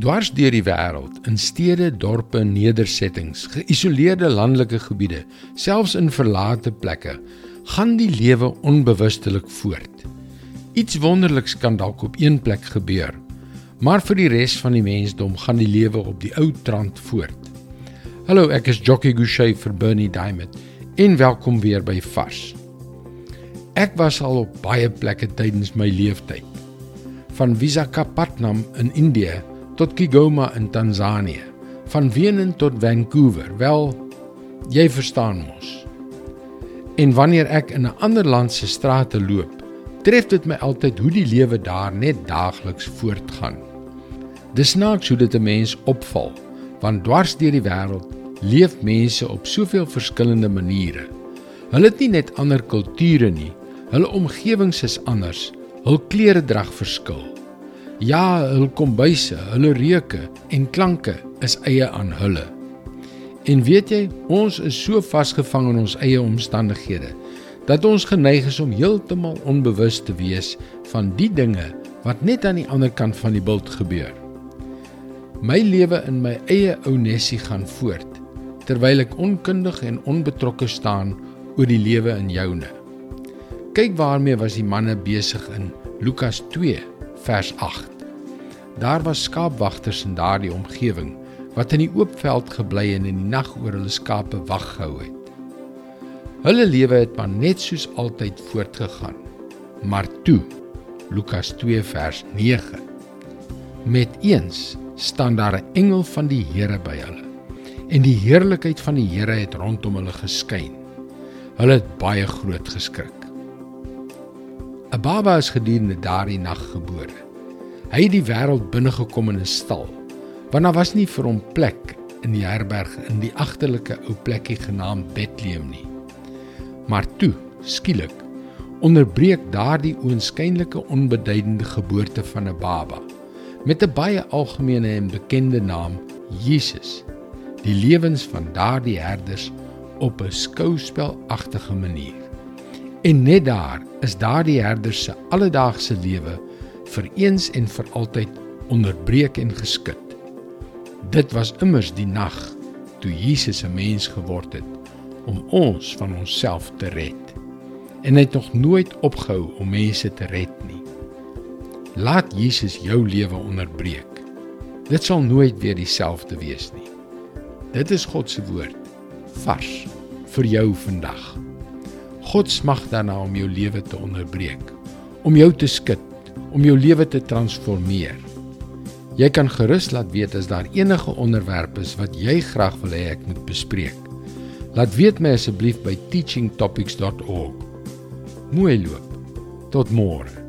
Dwars deur die wêreld, in stede, dorpe nedersettings, geïsoleerde landelike gebiede, selfs in verlate plekke, gaan die lewe onbewustelik voort. Iets wonderliks kan dalk op een plek gebeur, maar vir die res van die mensdom gaan die lewe op die ou trant voort. Hallo, ek is Jockey Gouchee vir Bernie Diamond en welkom weer by Vars. Ek was al op baie plekke tydens my lewenstyd. Van Visakhapatnam in Indië tot Kigoma in Tansanië, van Wenen tot Vancouver. Wel, jy verstaan mos. En wanneer ek in 'n ander land se strate loop, tref dit my altyd hoe die lewe daar net daagliks voortgaan. Dis snaaks hoe dit 'n mens opval, want dwars deur die wêreld leef mense op soveel verskillende maniere. Hulle het nie net ander kulture nie, hulle omgewings is anders, hul kleredrag verskil. Ja, hul kombuise, hulle reuke en klanke is eie aan hulle. En weet jy, ons is so vasgevang in ons eie omstandighede dat ons geneig is om heeltemal onbewus te wees van die dinge wat net aan die ander kant van die bult gebeur. My lewe in my eie ou nesie gaan voort terwyl ek onkundig en onbetrokke staan oor die lewe in joune. Kyk waarmee was die manne besig in Lukas 2 vers 8. Daar was skaapwagters in daardie omgewing wat in die oop veld gebly en in die nag oor hulle skape wag gehou het. Hulle lewe het maar net soos altyd voortgegaan. Maar toe Lukas 2 vers 9 met eens staan daar 'n engel van die Here by hulle en die heerlikheid van die Here het rondom hulle geskyn. Hulle het baie groot geskrik. 'n Baba is gedurende daardie nag gebore. Hy het die wêreld binne gekom in 'n stal, want daar was nie vir hom plek in die herberg in die agterlike ou plekkie genaamd Bethlehem nie. Maar toe, skielik, onderbreek daardie oënskynlike onbeduidende geboorte van 'n baba met 'n baie algemene en bekende naam, Jesus, die lewens van daardie herders op 'n skouspelagtige manier. En net daar is daardie herders se alledaagse lewe vir eens en vir altyd onderbreek en geskit. Dit was immers die nag toe Jesus 'n mens geword het om ons van onsself te red. En hy het nog nooit opgehou om mense te red nie. Laat Jesus jou lewe onderbreek. Dit sal nooit weer dieselfde wees nie. Dit is God se woord vars vir jou vandag. God smag daarna om jou lewe te onderbreek, om jou te skud, om jou lewe te transformeer. Jy kan gerus laat weet as daar enige onderwerpe is wat jy graag wil hê ek moet bespreek. Laat weet my asseblief by teachingtopics.org. Mooi loop. Tot môre.